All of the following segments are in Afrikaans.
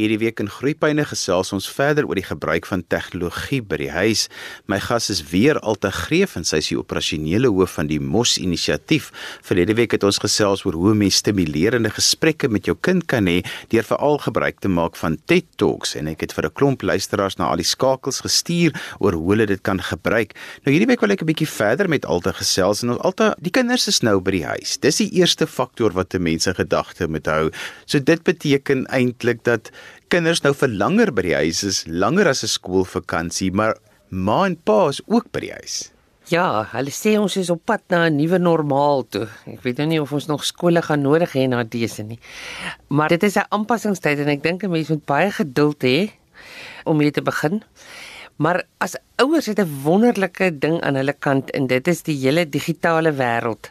Hierdie week in Groepyne gesels ons verder oor die gebruik van tegnologie by die huis. My gas is weer Alta Greef en sy is die operasionele hoof van die Mos Inisiatief. Verlede week het ons gesels oor hoe mens stimulerende gesprekke met jou kind kan hê deur veral gebruik te maak van TED Talks en ek het vir 'n klomp luisteraars na al die skakels gestuur oor hoe hulle dit kan gebruik. Nou hierdie week wil ek 'n bietjie verder met Alta gesels en Alta, die kinders is nou by die huis. Dis die eerste faktor wat mense gedagte moet hou. So dit beteken eintlik dat kinders nou vir langer by die huis is, langer as 'n skoolvakansie, maar ma en pa is ook by die huis. Ja, hulle sê ons is op pad na 'n nuwe normaal toe. Ek weet nou nie of ons nog skole gaan nodig hê na dese nie. Maar dit is 'n aanpassingstyd en ek dink 'n mens moet baie geduld hê om mee te begin. Maar as ouers het 'n wonderlike ding aan hulle kant en dit is die hele digitale wêreld.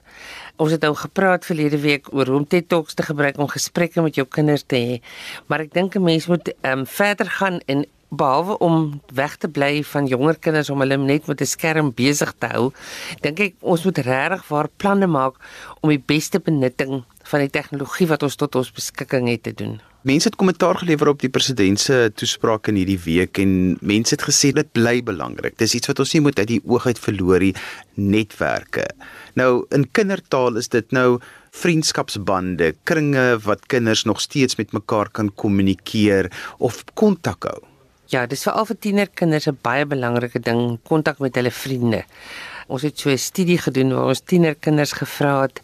Ons het nou gepraat verlede week oor hoe om TED Talks te gebruik om gesprekke met jou kinders te hê. Maar ek dink 'n mens moet ehm um, verder gaan en behalwe om weg te bly van jonger kinders om hulle net met 'n skerm besig te hou, dink ek ons moet regtig waar planne maak om die beste benutting van die tegnologie wat ons tot ons beskikking het te doen. Mense het kommentaar gelewer op die president se toespraak in hierdie week en mense het gesê dit bly belangrik. Dis iets wat ons nie moet uit die oog uit verloor nie, netwerke. Nou in kindertaal is dit nou vriendskapsbande, kringe wat kinders nog steeds met mekaar kan kommunikeer of kontak hou. Ja, dis vir al vir tienerkinders 'n baie belangrike ding, kontak met hulle vriende. Ons het so 'n studie gedoen waar ons tienerkinders gevra het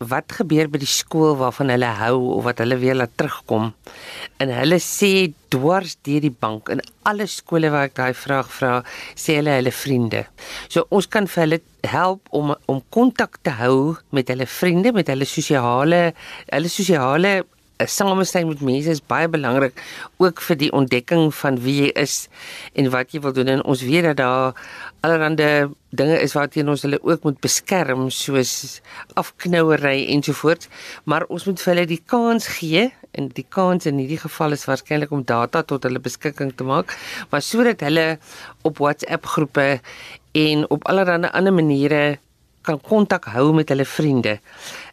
wat gebeur by die skool waarvan hulle hou of wat hulle weer laat terugkom. En hulle sê dwars deur die bank in alle skole waar ek daai vraag vra, sê hulle hulle vriende. So ons kan vir hulle help om om kontak te hou met hulle vriende, met hulle sosiale hulle sosiale 'n samesyn met mense is baie belangrik ook vir die ontdekking van wie jy is en wat jy wil doen. En ons weet dat daar allerlei dinge is waarteen ons hulle ook moet beskerm soos afknouery ensovoorts maar ons moet vir hulle die kans gee en die kans in hierdie geval is waarskynlik om data tot hulle beskikking te maak maar sodat hulle op WhatsApp groepe en op allerlei ander maniere kan kontak hou met hulle vriende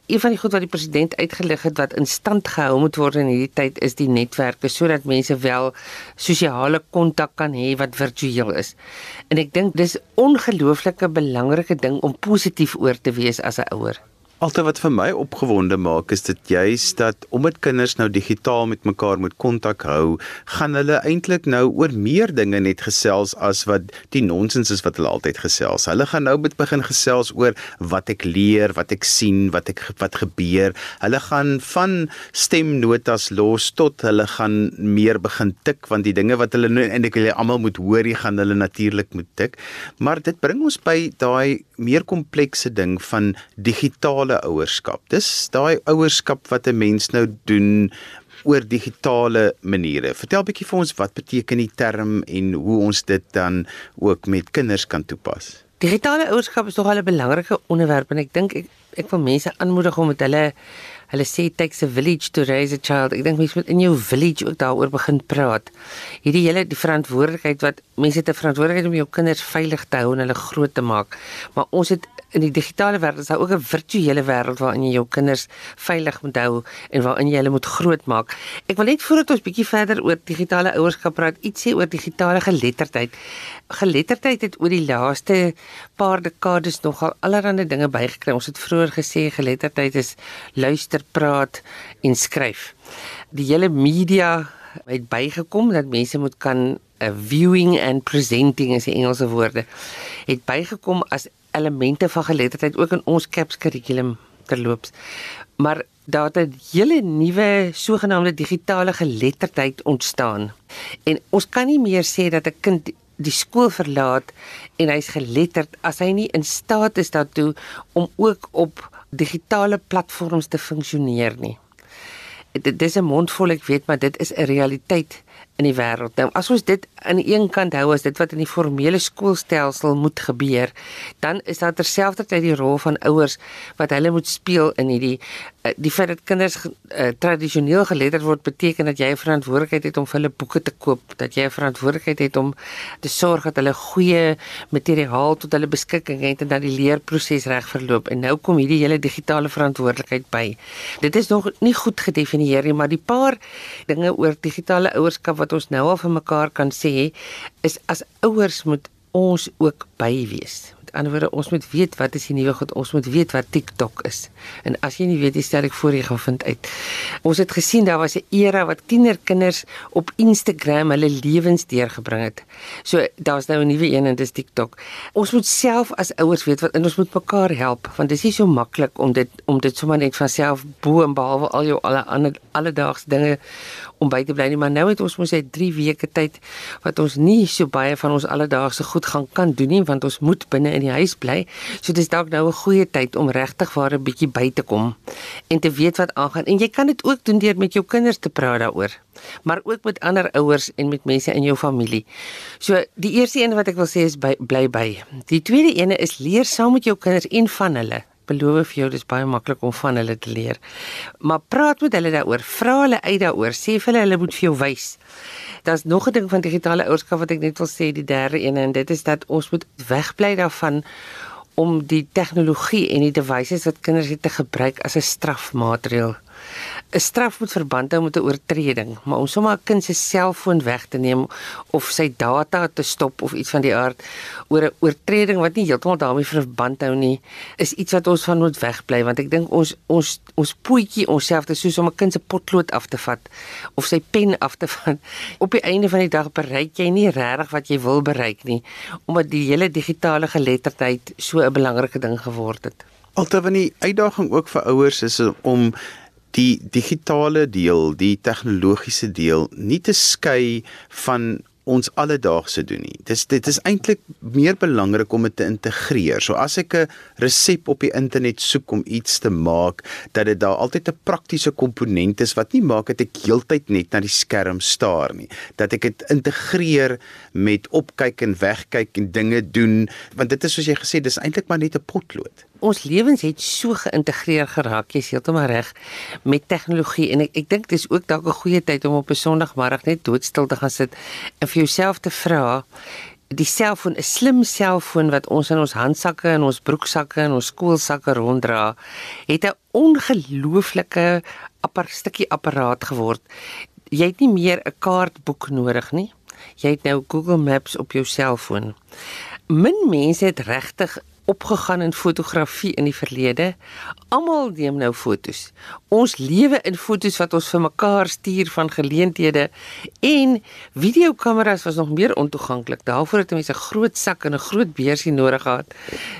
een van die goed wat die president uitgelig het wat in stand gehou moet word in hierdie tyd is die netwerke sodat mense wel sosiale kontak kan hê wat virtueel is. En ek dink dis ongelooflike belangrike ding om positief oor te wees as 'n ouer. Altyd wat vir my opgewonde maak is dit juis dat omdat kinders nou digitaal met mekaar moet kontak hou, gaan hulle eintlik nou oor meer dinge net gesels as wat die nonsens is wat hulle altyd gesels. Hulle gaan nou met begin gesels oor wat ek leer, wat ek sien, wat ek wat gebeur. Hulle gaan van stemnotas los tot hulle gaan meer begin tik want die dinge wat hulle nou eintlik hulle almal moet hoor, jy gaan hulle natuurlik moet tik. Maar dit bring ons by daai meer komplekse ding van digitaal digitale ouerskap. Dis daai ouerskap wat 'n mens nou doen oor digitale maniere. Vertel bietjie vir ons wat beteken die term en hoe ons dit dan ook met kinders kan toepas. Digitale ouerskap is tog al 'n belangrike onderwerp en ek dink ek ek wil mense aanmoedig om met hulle hulle sê takes a village to raise a child. Ek dink mense moet in jou village ook daaroor begin praat. Hierdie hele die verantwoordelikheid wat mense het 'n verantwoordelikheid om jou kinders veilig te hou en hulle groot te maak. Maar ons het in die digitale wêreld is daar ook 'n virtuele wêreld waarin jy jou kinders veilig moet hou en waarin jy hulle moet grootmaak. Ek wil net voordat ons bietjie verder oor digitale ouerskap praat, iets sê oor digitale geletterdheid. Geletterdheid het oor die laaste paar dekades nogal allerlei dinge bygekry. Ons het vroeër gesê geletterdheid is luister, praat en skryf. Die hele media het bygekom dat mense moet kan 'n uh, viewing and presenting is die Engelse woorde het bygekom as elemente van geletterdheid ook in ons CAPS kurrikulum terloops. Maar daar het 'n hele nuwe sogenaamde digitale geletterdheid ontstaan. En ons kan nie meer sê dat 'n kind die skool verlaat en hy's geletterd as hy nie in staat is daartoe om ook op digitale platforms te funksioneer nie. Dit dis 'n mondvol ek weet, maar dit is 'n realiteit in die wêreld. Nou as ons dit aan die een kant hou as dit wat in die formele skoolstelsel moet gebeur, dan is daar terselfdertyd die rol van ouers wat hulle moet speel in hierdie die feit dat kinders uh, tradisioneel geletterd word beteken dat jy 'n verantwoordelikheid het om vir hulle boeke te koop, dat jy 'n verantwoordelikheid het om te sorg dat hulle goeie materiaal tot hulle beskikking het en dat die leerproses reg verloop. En nou kom hierdie hele digitale verantwoordelikheid by. Dit is nog nie goed gedefinieer nie, maar die paar dinge oor digitale ouerskap wat ons nou al vir mekaar kan sê is as ouers moet ons ook by wees ander woorde ons moet weet wat is die nuwe goed ons moet weet wat TikTok is. En as jy nie weet jy stel ek voor jy gaan vind uit. Ons het gesien daar was 'n era wat tienerkinders op Instagram hulle lewens deurgebring het. So daar's nou 'n nuwe een en dis TikTok. Ons moet self as ouers weet wat en ons moet mekaar help want dit is nie so maklik om dit om dit sommer net van self bo en behalwe al jou alle ander alledaagse dinge om by te bly nie maar nou het ons mos net 3 weke tyd wat ons nie so baie van ons alledaagse goed gaan kan doen nie want ons moet binne in die huis bly. So dis dalk nou 'n goeie tyd om regtig vir 'n bietjie by te kom en te weet wat aangaan. En jy kan dit ook doen deur met jou kinders te praat daaroor, maar ook met ander ouers en met mense in jou familie. So die eerste een wat ek wil sê is by, bly by. Die tweede ene is leer saam met jou kinders en van hulle beloof vir jou dis baie maklik om van hulle te leer. Maar praat met hulle daaroor, vra hulle uit daaroor, sê vir hulle hulle moet vir jou wys daar's nog 'n ding van digitale ouerskap wat ek net wil sê, die derde een en dit is dat ons moet wegbly daarvan om die tegnologie en die devices wat kinders het te gebruik as 'n strafmaatreël. 'n straf moet verband hou met 'n oortreding, maar om sommer 'n kind se selfoon weg te neem of sy data te stop of iets van die aard oor 'n oortreding wat nie heeltemal daarmee verband hou nie, is iets wat ons van moet wegbly want ek dink ons ons ons poetjie onsself te soos om 'n kind se potlood af te vat of sy pen af te vat. Op die einde van die dag bereik jy nie regtig wat jy wil bereik nie omdat die hele digitale geletterdheid so 'n belangrike ding geword het. Altewen die uitdaging ook vir ouers is om die digitale deel, die tegnologiese deel nie te skei van ons alledaagse doen nie. Dis dit is eintlik meer belangrik om dit te integreer. So as ek 'n resep op die internet soek om iets te maak, dat dit daar altyd 'n praktiese komponent is wat nie maak dat ek heeltyd net na die skerm staar nie. Dat ek dit integreer met opkyk en wegkyk en dinge doen, want dit is soos jy gesê, dis eintlik maar net 'n potlood ons lewens het so geïntegreer geraak, jy's heeltemal reg met tegnologie en ek ek dink dis ook dalk 'n goeie tyd om op 'n Sondagmiddag net doodstil te gaan sit en vir jouself te vra die selfoon, 'n slim selfoon wat ons in ons handsakke en ons broeksakke en ons skoolsakke ronddra, het 'n ongelooflike appar stukkie apparaat geword. Jy het nie meer 'n kaartboek nodig nie. Jy het nou Google Maps op jou selfoon. Min mense het regtig opgegaan in fotografie in die verlede. Almal neem nou fotos. Ons lewe in fotos wat ons vir mekaar stuur van geleenthede en videokameras was nog meer ontoeganklik. Daarvoor het mense 'n groot sak en 'n groot beursie nodig gehad.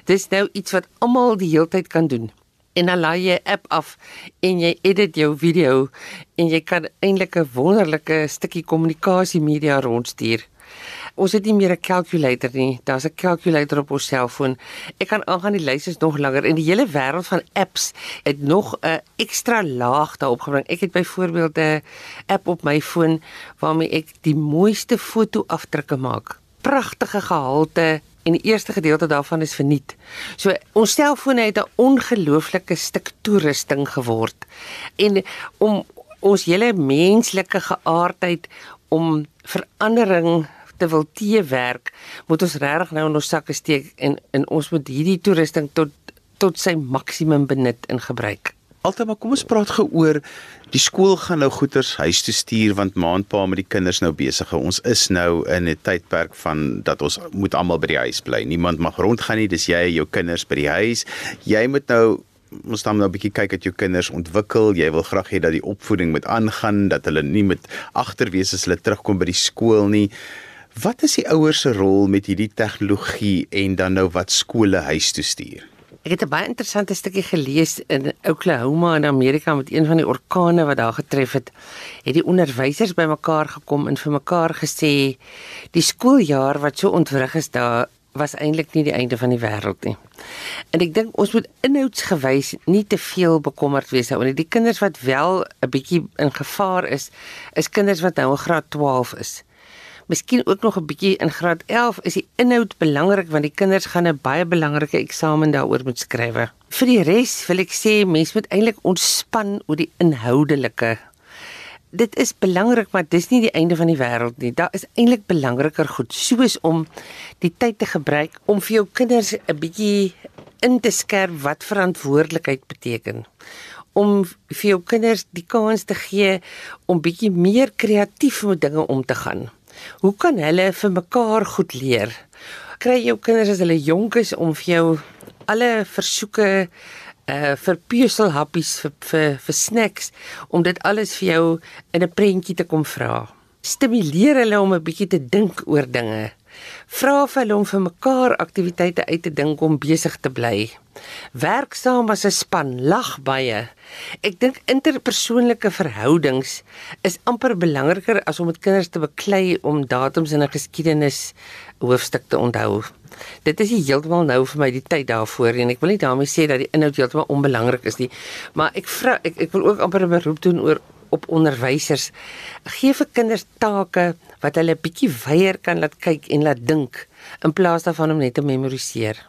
Dis nou iets wat almal die heeltyd kan doen. En dan laai jy 'n app af en jy edit jou video en jy kan eintlik 'n wonderlike stukkie kommunikasie media rondstuur. Ons het nie meer 'n calculator nie. Daar's 'n calculator op ons selfoon. Ek kan aangaan die lys is nog langer en die hele wêreld van apps het nog 'n ekstra laag daarop gebring. Ek het byvoorbeeld 'n app op my foon waarmee ek die mooiste fotoafdrukke maak. Pragtige gehalte en die eerste gedeelte daarvan is verniet. So ons selfone het 'n ongelooflike stuk toerusting geword. En om ons hele menslike geaardheid om verandering te wil teewerk, moet ons regtig nou in ons sakke steek en en ons moet hierdie toerusting tot tot sy maksimum benut en gebruik. Altyd maar kom ons praat gou oor die skool gaan nou goeters huis toe stuur want maandpa met die kinders nou besig. Ons is nou in 'n tydperk van dat ons moet almal by die huis bly. Niemand mag rondgaan nie. Dis jy en jou kinders by die huis. Jy moet nou ons dan nou 'n bietjie kyk dat jou kinders ontwikkel. Jy wil graag hê dat die opvoeding moet aangaan, dat hulle nie met agterwees as hulle terugkom by die skool nie. Wat is die ouers se rol met hierdie tegnologie en dan nou wat skole huis toe stuur? Ek het 'n baie interessante stukkie gelees in Oklahoma in Amerika met een van die orkane wat daar getref het. Het die onderwysers bymekaar gekom en vir mekaar gesê die skooljaar wat so ontwrig is daar was eintlik nie die einde van die wêreld nie. En ek dink ons moet inhoudsgewys nie te veel bekommerd wees oor die kinders wat wel 'n bietjie in gevaar is, is kinders wat nou in graad 12 is Miskien ook nog 'n bietjie in graad 11 is die inhoud belangrik want die kinders gaan 'n baie belangrike eksamen daaroor moet skryf. Vir die res wil ek sê mense moet eintlik ontspan oor die inhoudelike dit is belangrik maar dis nie die einde van die wêreld nie. Daar is eintlik belangriker goed soos om die tyd te gebruik om vir jou kinders 'n bietjie in te skerp wat verantwoordelikheid beteken. Om vir jou kinders die kans te gee om bietjie meer kreatief met dinge om te gaan. Hoe kan hulle vir mekaar goed leer? Kry jou kinders as hulle jonk is om vir jou alle versoeke uh vir peuselhappies vir vir vir snacks om dit alles vir jou in 'n prentjie te kom vra. Stimuleer hulle om 'n bietjie te dink oor dinge. Vra vir hulle om vir mekaar aktiwiteite uit te dink om besig te bly. Werk saam as 'n span, lag baie. Ek dink interpersoonlike verhoudings is amper belangriker as om met kinders te beklei om datums in 'n geskiedenis hoofstuk te onthou. Dit is heeltemal nou vir my die tyd daarvoor en ek wil nie daarmee sê dat die inhoud heeltemal onbelangrik is nie, maar ek vra ek ek wil ook amper 'n beroep doen oor op onderwysers. Gee vir kinders take wat hulle bietjie weier kan laat kyk en laat dink in plaas daarvan om net te memoriseer.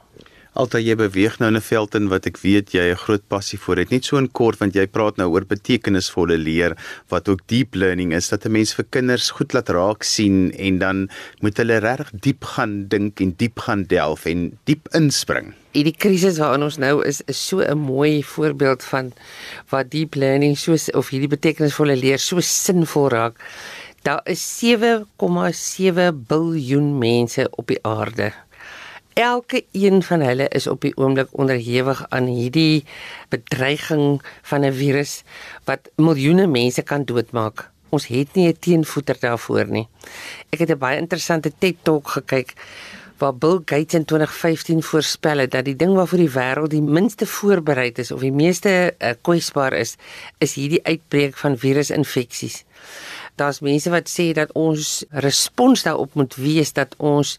Altyd jy beweeg nou in 'n veld in wat ek weet jy 'n groot passie vir het. Net so in kort want jy praat nou oor betekenisvolle leer wat ook deep learning is dat 'n mens vir kinders goed laat raak sien en dan moet hulle regtig diep gaan dink en diep gaan delf en diep inspring. Hierdie krisis waarin ons nou is is so 'n mooi voorbeeld van wat deep learning so of hierdie betekenisvolle leer so sinvol raak. Daar is 7,7 biljoen mense op die aarde elke een van hulle is op die oomblik onderhewig aan hierdie bedreiging van 'n virus wat miljoene mense kan doodmaak. Ons het nie 'n teenvoeter daarvoor nie. Ek het 'n baie interessante TED Talk gekyk waar Bill Gates in 2015 voorspel het dat die ding waarvoor die wêreld die minste voorberei is of die meeste uh, kwesbaar is, is hierdie uitbreek van virusinfeksies daar's mense wat sê dat ons respons daarop moet wees dat ons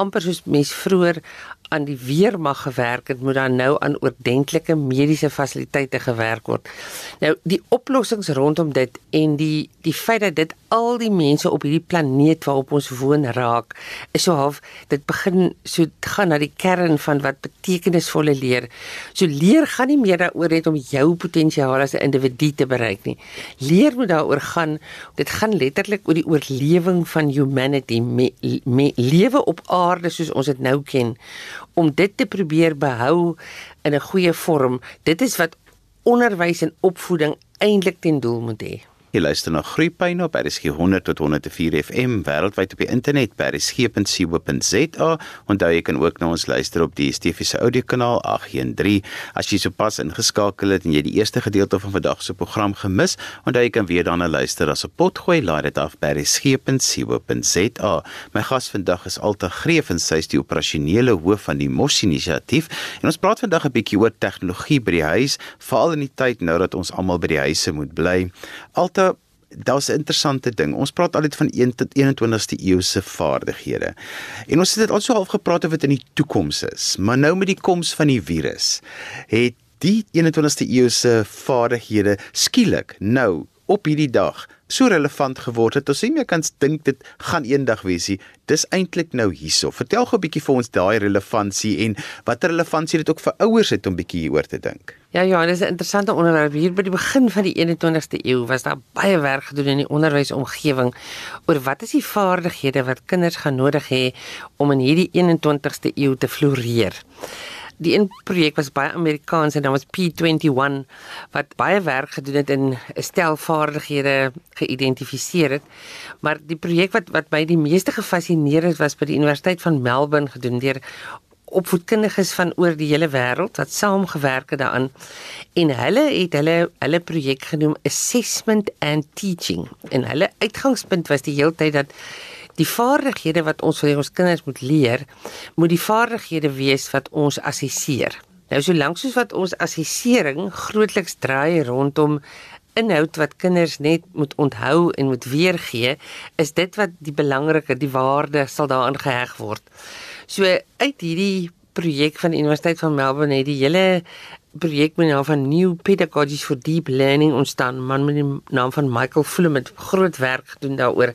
amper soos mens vroeër aan die weermag gewerk het, moet dan nou aan oordentlike mediese fasiliteite gewerk word. Nou die oplossings rondom dit en die die feit dat dit al die mense op hierdie planeet waarop ons woon raak, is so half dit begin so gaan na die kern van wat betekenisvolle leer. So leer gaan nie meer daaroor net om jou potensiaal as 'n individu te bereik nie. Leer moet daaroor gaan, dit gaan letterlik oor die oorlewing van humanity, me, me, lewe op aarde soos ons dit nou ken om dit te probeer behou in 'n goeie vorm. Dit is wat onderwys en opvoeding eintlik ten doel moet hê. Jy luister na Groepyne op RSG 100 tot 104 FM wêreldwyd op die internet by rsg.co.za. Onthou jy kan ook na ons luister op die Stefiese audiokanaal 813. As jy sopas ingeskakel het en jy die eerste gedeelte van vandag se program gemis, onthou jy kan weer daarna luister as 'n potgooi laai dit af by rsg.co.za. My gas vandag is Alta Greef en sy is die operasionele hoof van die Mos inisiatief. En ons praat vandag 'n bietjie oor tegnologie by die huis, veral in die tyd nou dat ons almal by die huise moet bly. Alta daar's 'n interessante ding. Ons praat altyd van 1 tot 21ste eeu se vaardighede. En ons het dit al so half gepraat oor wat in die toekoms is. Maar nou met die koms van die virus het die 21ste eeu se vaardighede skielik nou op hierdie dag so relevant geword het. Ons sien jy kan dink dit gaan eendag wees. Dis eintlik nou hierso. Vertel gou 'n bietjie vir ons daai relevantie en watter relevantie dit ook vir ouers het om bietjie hieroor te dink. Ja ja, dis 'n interessante onderwerp. Hier by die begin van die 21ste eeu was daar baie werk gedoen in die onderwysomgewing oor wat is die vaardighede wat kinders gaan nodig hê om in hierdie 21ste eeu te floreer die een projek was baie Amerikaans en dan was P21 wat baie werk gedoen het en 'n stel vaardighede geïdentifiseer het. Maar die projek wat wat my die meeste gefassineer het was by die Universiteit van Melbourne gedoen deur opvoedkundiges van oor die hele wêreld wat saamgewerk het daaraan en hulle het hulle hulle projek genoem Assessment and Teaching en hulle uitgangspunt was die hele tyd dat die vaardighede wat ons vir ons kinders moet leer, moet die vaardighede wees wat ons assesseer. Nou solank soos wat ons assessering grootliks draai rondom inhoud wat kinders net moet onthou en moet weergee, is dit wat die belangrike, die waarde sal daarin geheg word. So uit hierdie projek van die Universiteit van Melbourne het die hele projek met die naam van New Pedagogies for Deep Learning ontstaan, man met die naam van Michael Fulham het groot werk gedoen daaroor.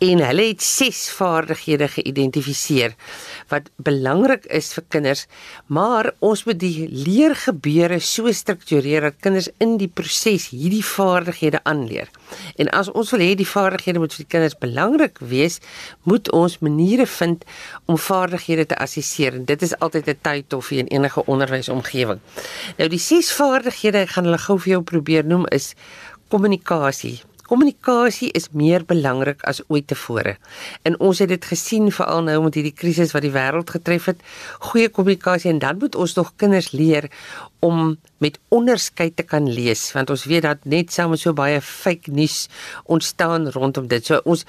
En hulle het ses vaardighede geïdentifiseer wat belangrik is vir kinders, maar ons moet die leergebeure so struktureer dat kinders in die proses hierdie vaardighede aanleer. En as ons wil hê die vaardighede moet vir die kinders belangrik wees, moet ons maniere vind om vaardighede te assesseer dit is altyd 'n tydtoffie in enige onderwysomgewing. Nou die ses vaardighede, ek gaan hulle gou vir jou probeer noem is kommunikasie, Kommunikasie is meer belangrik as ooit tevore. En ons het dit gesien veral nou met hierdie krisis wat die wêreld getref het. Goeie kommunikasie en dan moet ons nog kinders leer om met onderskeid te kan lees want ons weet dat net saam so baie fake nuus ontstaan rondom dit. So ons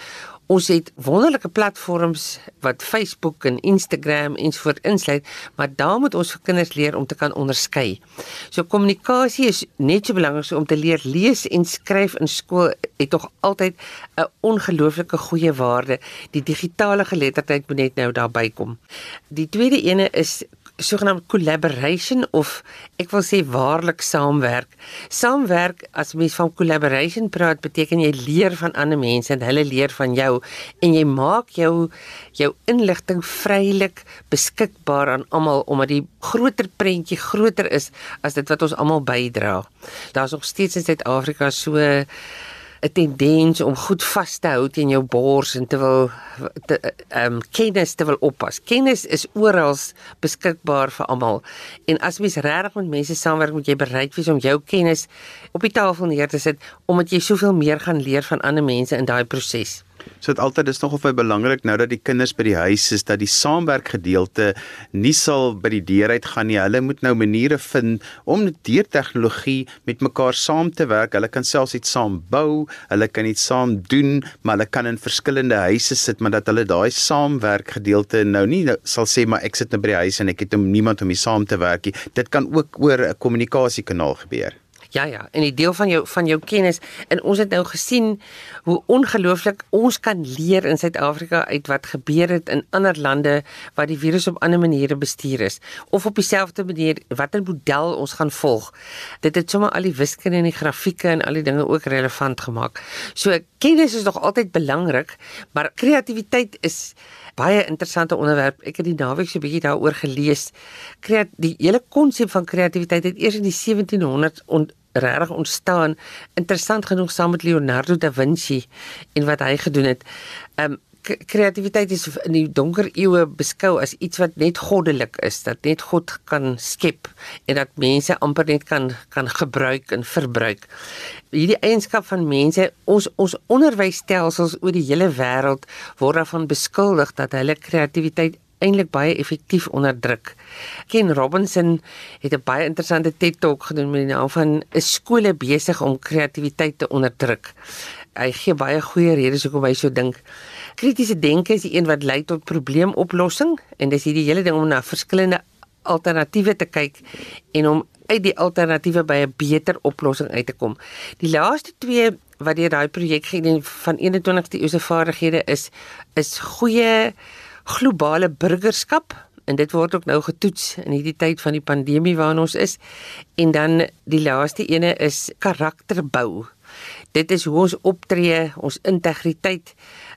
Ons het wonderlike platforms wat Facebook en Instagram ensovoorts insluit, maar daar moet ons vir kinders leer om te kan onderskei. So kommunikasie is net so belangrik so om te leer lees en skryf in skool het tog altyd 'n ongelooflike goeie waarde. Die digitale geletterdheid moet net nou daarby kom. Die tweede ene is sogenaamde collaboration of ek wil sê waarlik saamwerk. Saamwerk as mens van collaboration praat beteken jy leer van ander mense en hulle leer van jou en jy maak jou jou inligting vrylik beskikbaar aan almal omdat die groter prentjie groter is as dit wat ons almal bydra. Daar's nog steeds in Suid-Afrika so 'n tendens om goed vas te hou teen jou bors en te wil ehm um, kennis te wil oppas. Kennis is oral beskikbaar vir almal. En as mens regtig met mense saamwerk, moet jy bereid wees om jou kennis op die tafel neer te sit omdat jy soveel meer gaan leer van ander mense in daai proses. So dit altyd is nogal baie belangrik nou dat die kinders by die huis is dat die saamwerk gedeelte nie sal by die deur uit gaan nie. Hulle moet nou maniere vind om deur tegnologie met mekaar saam te werk. Hulle kan selfs iets saam bou, hulle kan iets saam doen, maar hulle kan in verskillende huise sit, maar dat hulle daai saamwerk gedeelte nou nie nou, sal sê maar ek sit nou by die huis en ek het niemand om mee saam te werk nie. Dit kan ook oor 'n kommunikasiekanaal gebeur. Ja ja, en die deel van jou van jou kennis en ons het nou gesien hoe ongelooflik ons kan leer in Suid-Afrika uit wat gebeur het in ander lande waar die virus op ander maniere bestuur is of op dieselfde manier watter model ons gaan volg. Dit het sommer al die wiskunde en die grafieke en al die dinge ook relevant gemaak. So kennis is nog altyd belangrik, maar kreatiwiteit is baie interessante onderwerp. Ek het die naweek so 'n bietjie daaroor gelees. Kreat die hele konsep van kreatiwiteit het eers in die 1700s regtig ontstaan interessant genoeg saam met Leonardo da Vinci en wat hy gedoen het. Um kreatiwiteit is in die donker eeue beskou as iets wat net goddelik is, dat net God kan skep en dat mense amper net kan kan gebruik en verbruik. Hierdie eienskap van mense, ons ons onderwysstelsels oor die hele wêreld word daarvan beskuldig dat hulle kreatiwiteit eintlik baie effektief onderdruk. Ken Robinson het 'n baie interessante TED Talk gedoen met die naam van 'n skole besig om kreatiwiteit te onderdruk. Hy gee baie goeie redes hoekom hy so dink. Kritiese denke is die een wat lei tot probleemoplossing en dis hierdie hele ding om na verskillende alternatiewe te kyk en om uit die alternatiewe by 'n beter oplossing uit te kom. Die laaste twee wat deur daai projek gedien van 21ste eeuse vaardighede is is goeie globale burgerskap en dit word ook nou getoets in hierdie tyd van die pandemie waarin ons is. En dan die laaste ene is karakterbou. Dit is hoe ons optree, ons integriteit,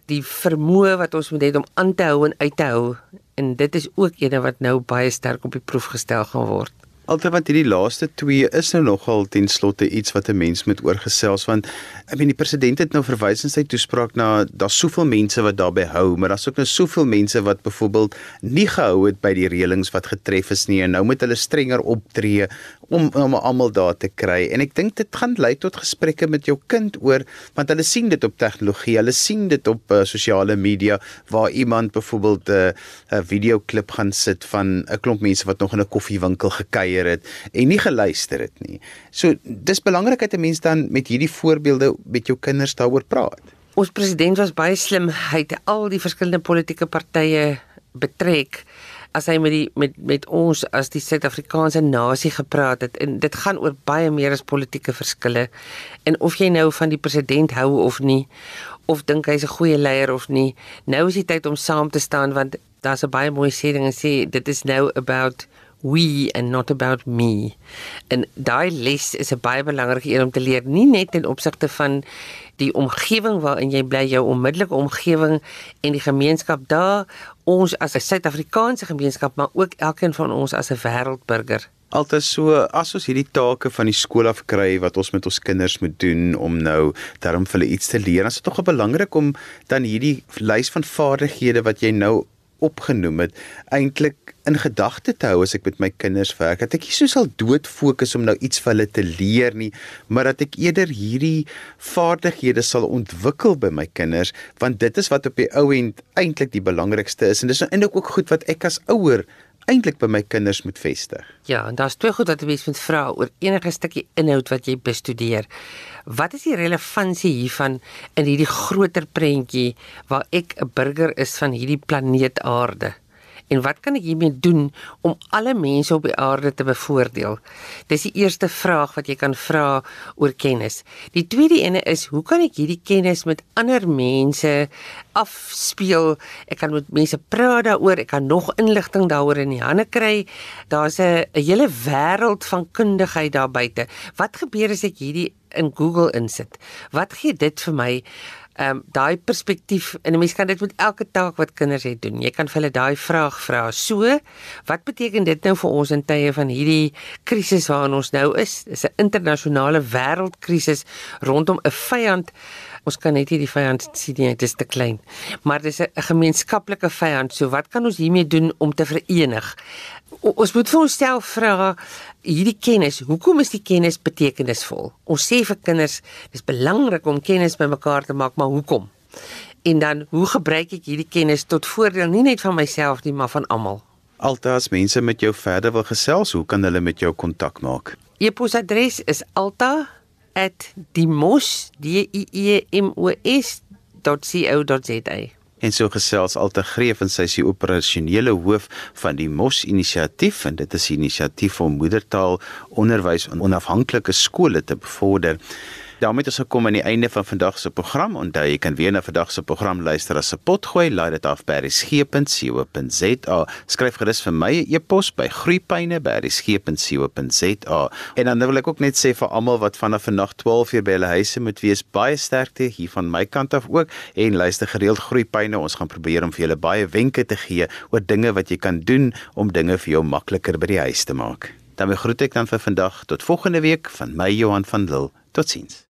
die vermoë wat ons moet hê om aan te hou en uit te hou. En dit is ook ene wat nou baie sterk op die proef gestel gaan word. Altyd wat hierdie laaste twee is nou nogal ten slotte iets wat 'n mens moet oorgesels want ek meen die president het nou verwys in sy toespraak na daar's soveel mense wat daarbey hou maar daar's ook nou soveel mense wat byvoorbeeld nie gehou het by die reëlings wat getref is nie en nou moet hulle strenger optree om om almal daar te kry. En ek dink dit gaan lei tot gesprekke met jou kind oor want hulle sien dit op tegnologie hulle sien dit op uh, sosiale media waar iemand byvoorbeeld 'n uh, 'n uh, videoklip gaan sit van 'n klomp mense wat nog in 'n koffiewinkel gekuier het en nie geluister het nie. So dis belangrik dat 'n mens dan met hierdie voorbeelde met jou kinders daaroor praat. Ons president was baie slim. Hy het al die verskillende politieke partye betrek. As hy met die met met ons as die Suid-Afrikaanse nasie gepraat het en dit gaan oor baie meer as politieke verskille. En of jy nou van die president hou of nie of dink hy's 'n goeie leier of nie nou is die tyd om saam te staan want daar's 'n baie mooi sê ding en sê dit is nou about we and not about me. En daai les is 'n baie belangrike een om te leer, nie net ten opsigte van die omgewing waarin jy bly, jou onmiddellike omgewing en die gemeenskap daar, ons as 'n Suid-Afrikaanse gemeenskap, maar ook elkeen van ons as 'n wêreldburger altyd so as ons hierdie take van die skool af kry wat ons met ons kinders moet doen om nou daarom vir hulle iets te leer. Dit is tog belangrik om dan hierdie lys van vaardighede wat jy nou opgenoem het eintlik in gedagte te hou as ek met my kinders werk. Dat ek nie so sal dood fokus om nou iets vir hulle te leer nie, maar dat ek eerder hierdie vaardighede sal ontwikkel by my kinders want dit is wat op die ou end eintlik die belangrikste is en dis nou eintlik ook goed wat ek as ouer eintlik by my kinders moet vestig. Ja, en daar's twee goed wat 'n mens moet vra oor enige stukkie inhoud wat jy bestudeer. Wat is die relevantie hiervan in hierdie groter prentjie waar ek 'n burger is van hierdie planeet Aarde? En wat kan ek hiermee doen om alle mense op die aarde te bevoordeel? Dis die eerste vraag wat jy kan vra oor kennis. Die tweede ene is, hoe kan ek hierdie kennis met ander mense afspeel? Ek kan met mense praat daaroor, ek kan nog inligting daaroor in die hande kry. Daar's 'n hele wêreld van kundigheid daar buite. Wat gebeur as ek hierdie in Google insit? Wat gee dit vir my? Ehm um, daai perspektief en 'n mens kan dit met elke taak wat kinders het doen. Jy kan vir hulle daai vraag vra. So, wat beteken dit nou vir ons in tye van hierdie krisis waarin ons nou is? Dis 'n internasionale wêreldkrisis rondom 'n vyand. Ons kan net nie die vyand sien nie, dit is te klein. Maar dis 'n gemeenskaplike vyand. So, wat kan ons hiermee doen om te verenig? Ons moet vir onsself vra hierdie kennis, hoekom is die kennis betekenisvol? Ons sê vir kinders, dis belangrik om kennis bymekaar te maak, maar hoekom? En dan, hoe gebruik ek hierdie kennis tot voordeel nie net van myself nie, maar van almal? Altas mense met jou verder wil gesels, hoe kan hulle met jou kontak maak? E-posadres is alta@dimos.co.za en so gesels Alte Greef en sy is die operasionele hoof van die Mos inisiatief en dit is 'n inisiatief om moedertaal onderwys in onafhanklike skole te bevorder daarmee het ons gekom aan die einde van vandag se program. Onthou jy kan weer na vandag se program luister as se potgooi. Laai dit af by resgep.co.za. Skryf gerus vir my 'n e-pos by groeipyne@resgep.co.za. En dan wil ek ook net sê vir almal wat vanaf vandag 12 uur by hulle huise moet wees, baie sterkte hier van my kant af ook en luister gereeld groeipyne. Ons gaan probeer om vir julle baie wenke te gee oor dinge wat jy kan doen om dinge vir jou makliker by die huis te maak. Dan groet ek dan vir vandag tot volgende week van my Johan van Lille. Totsiens.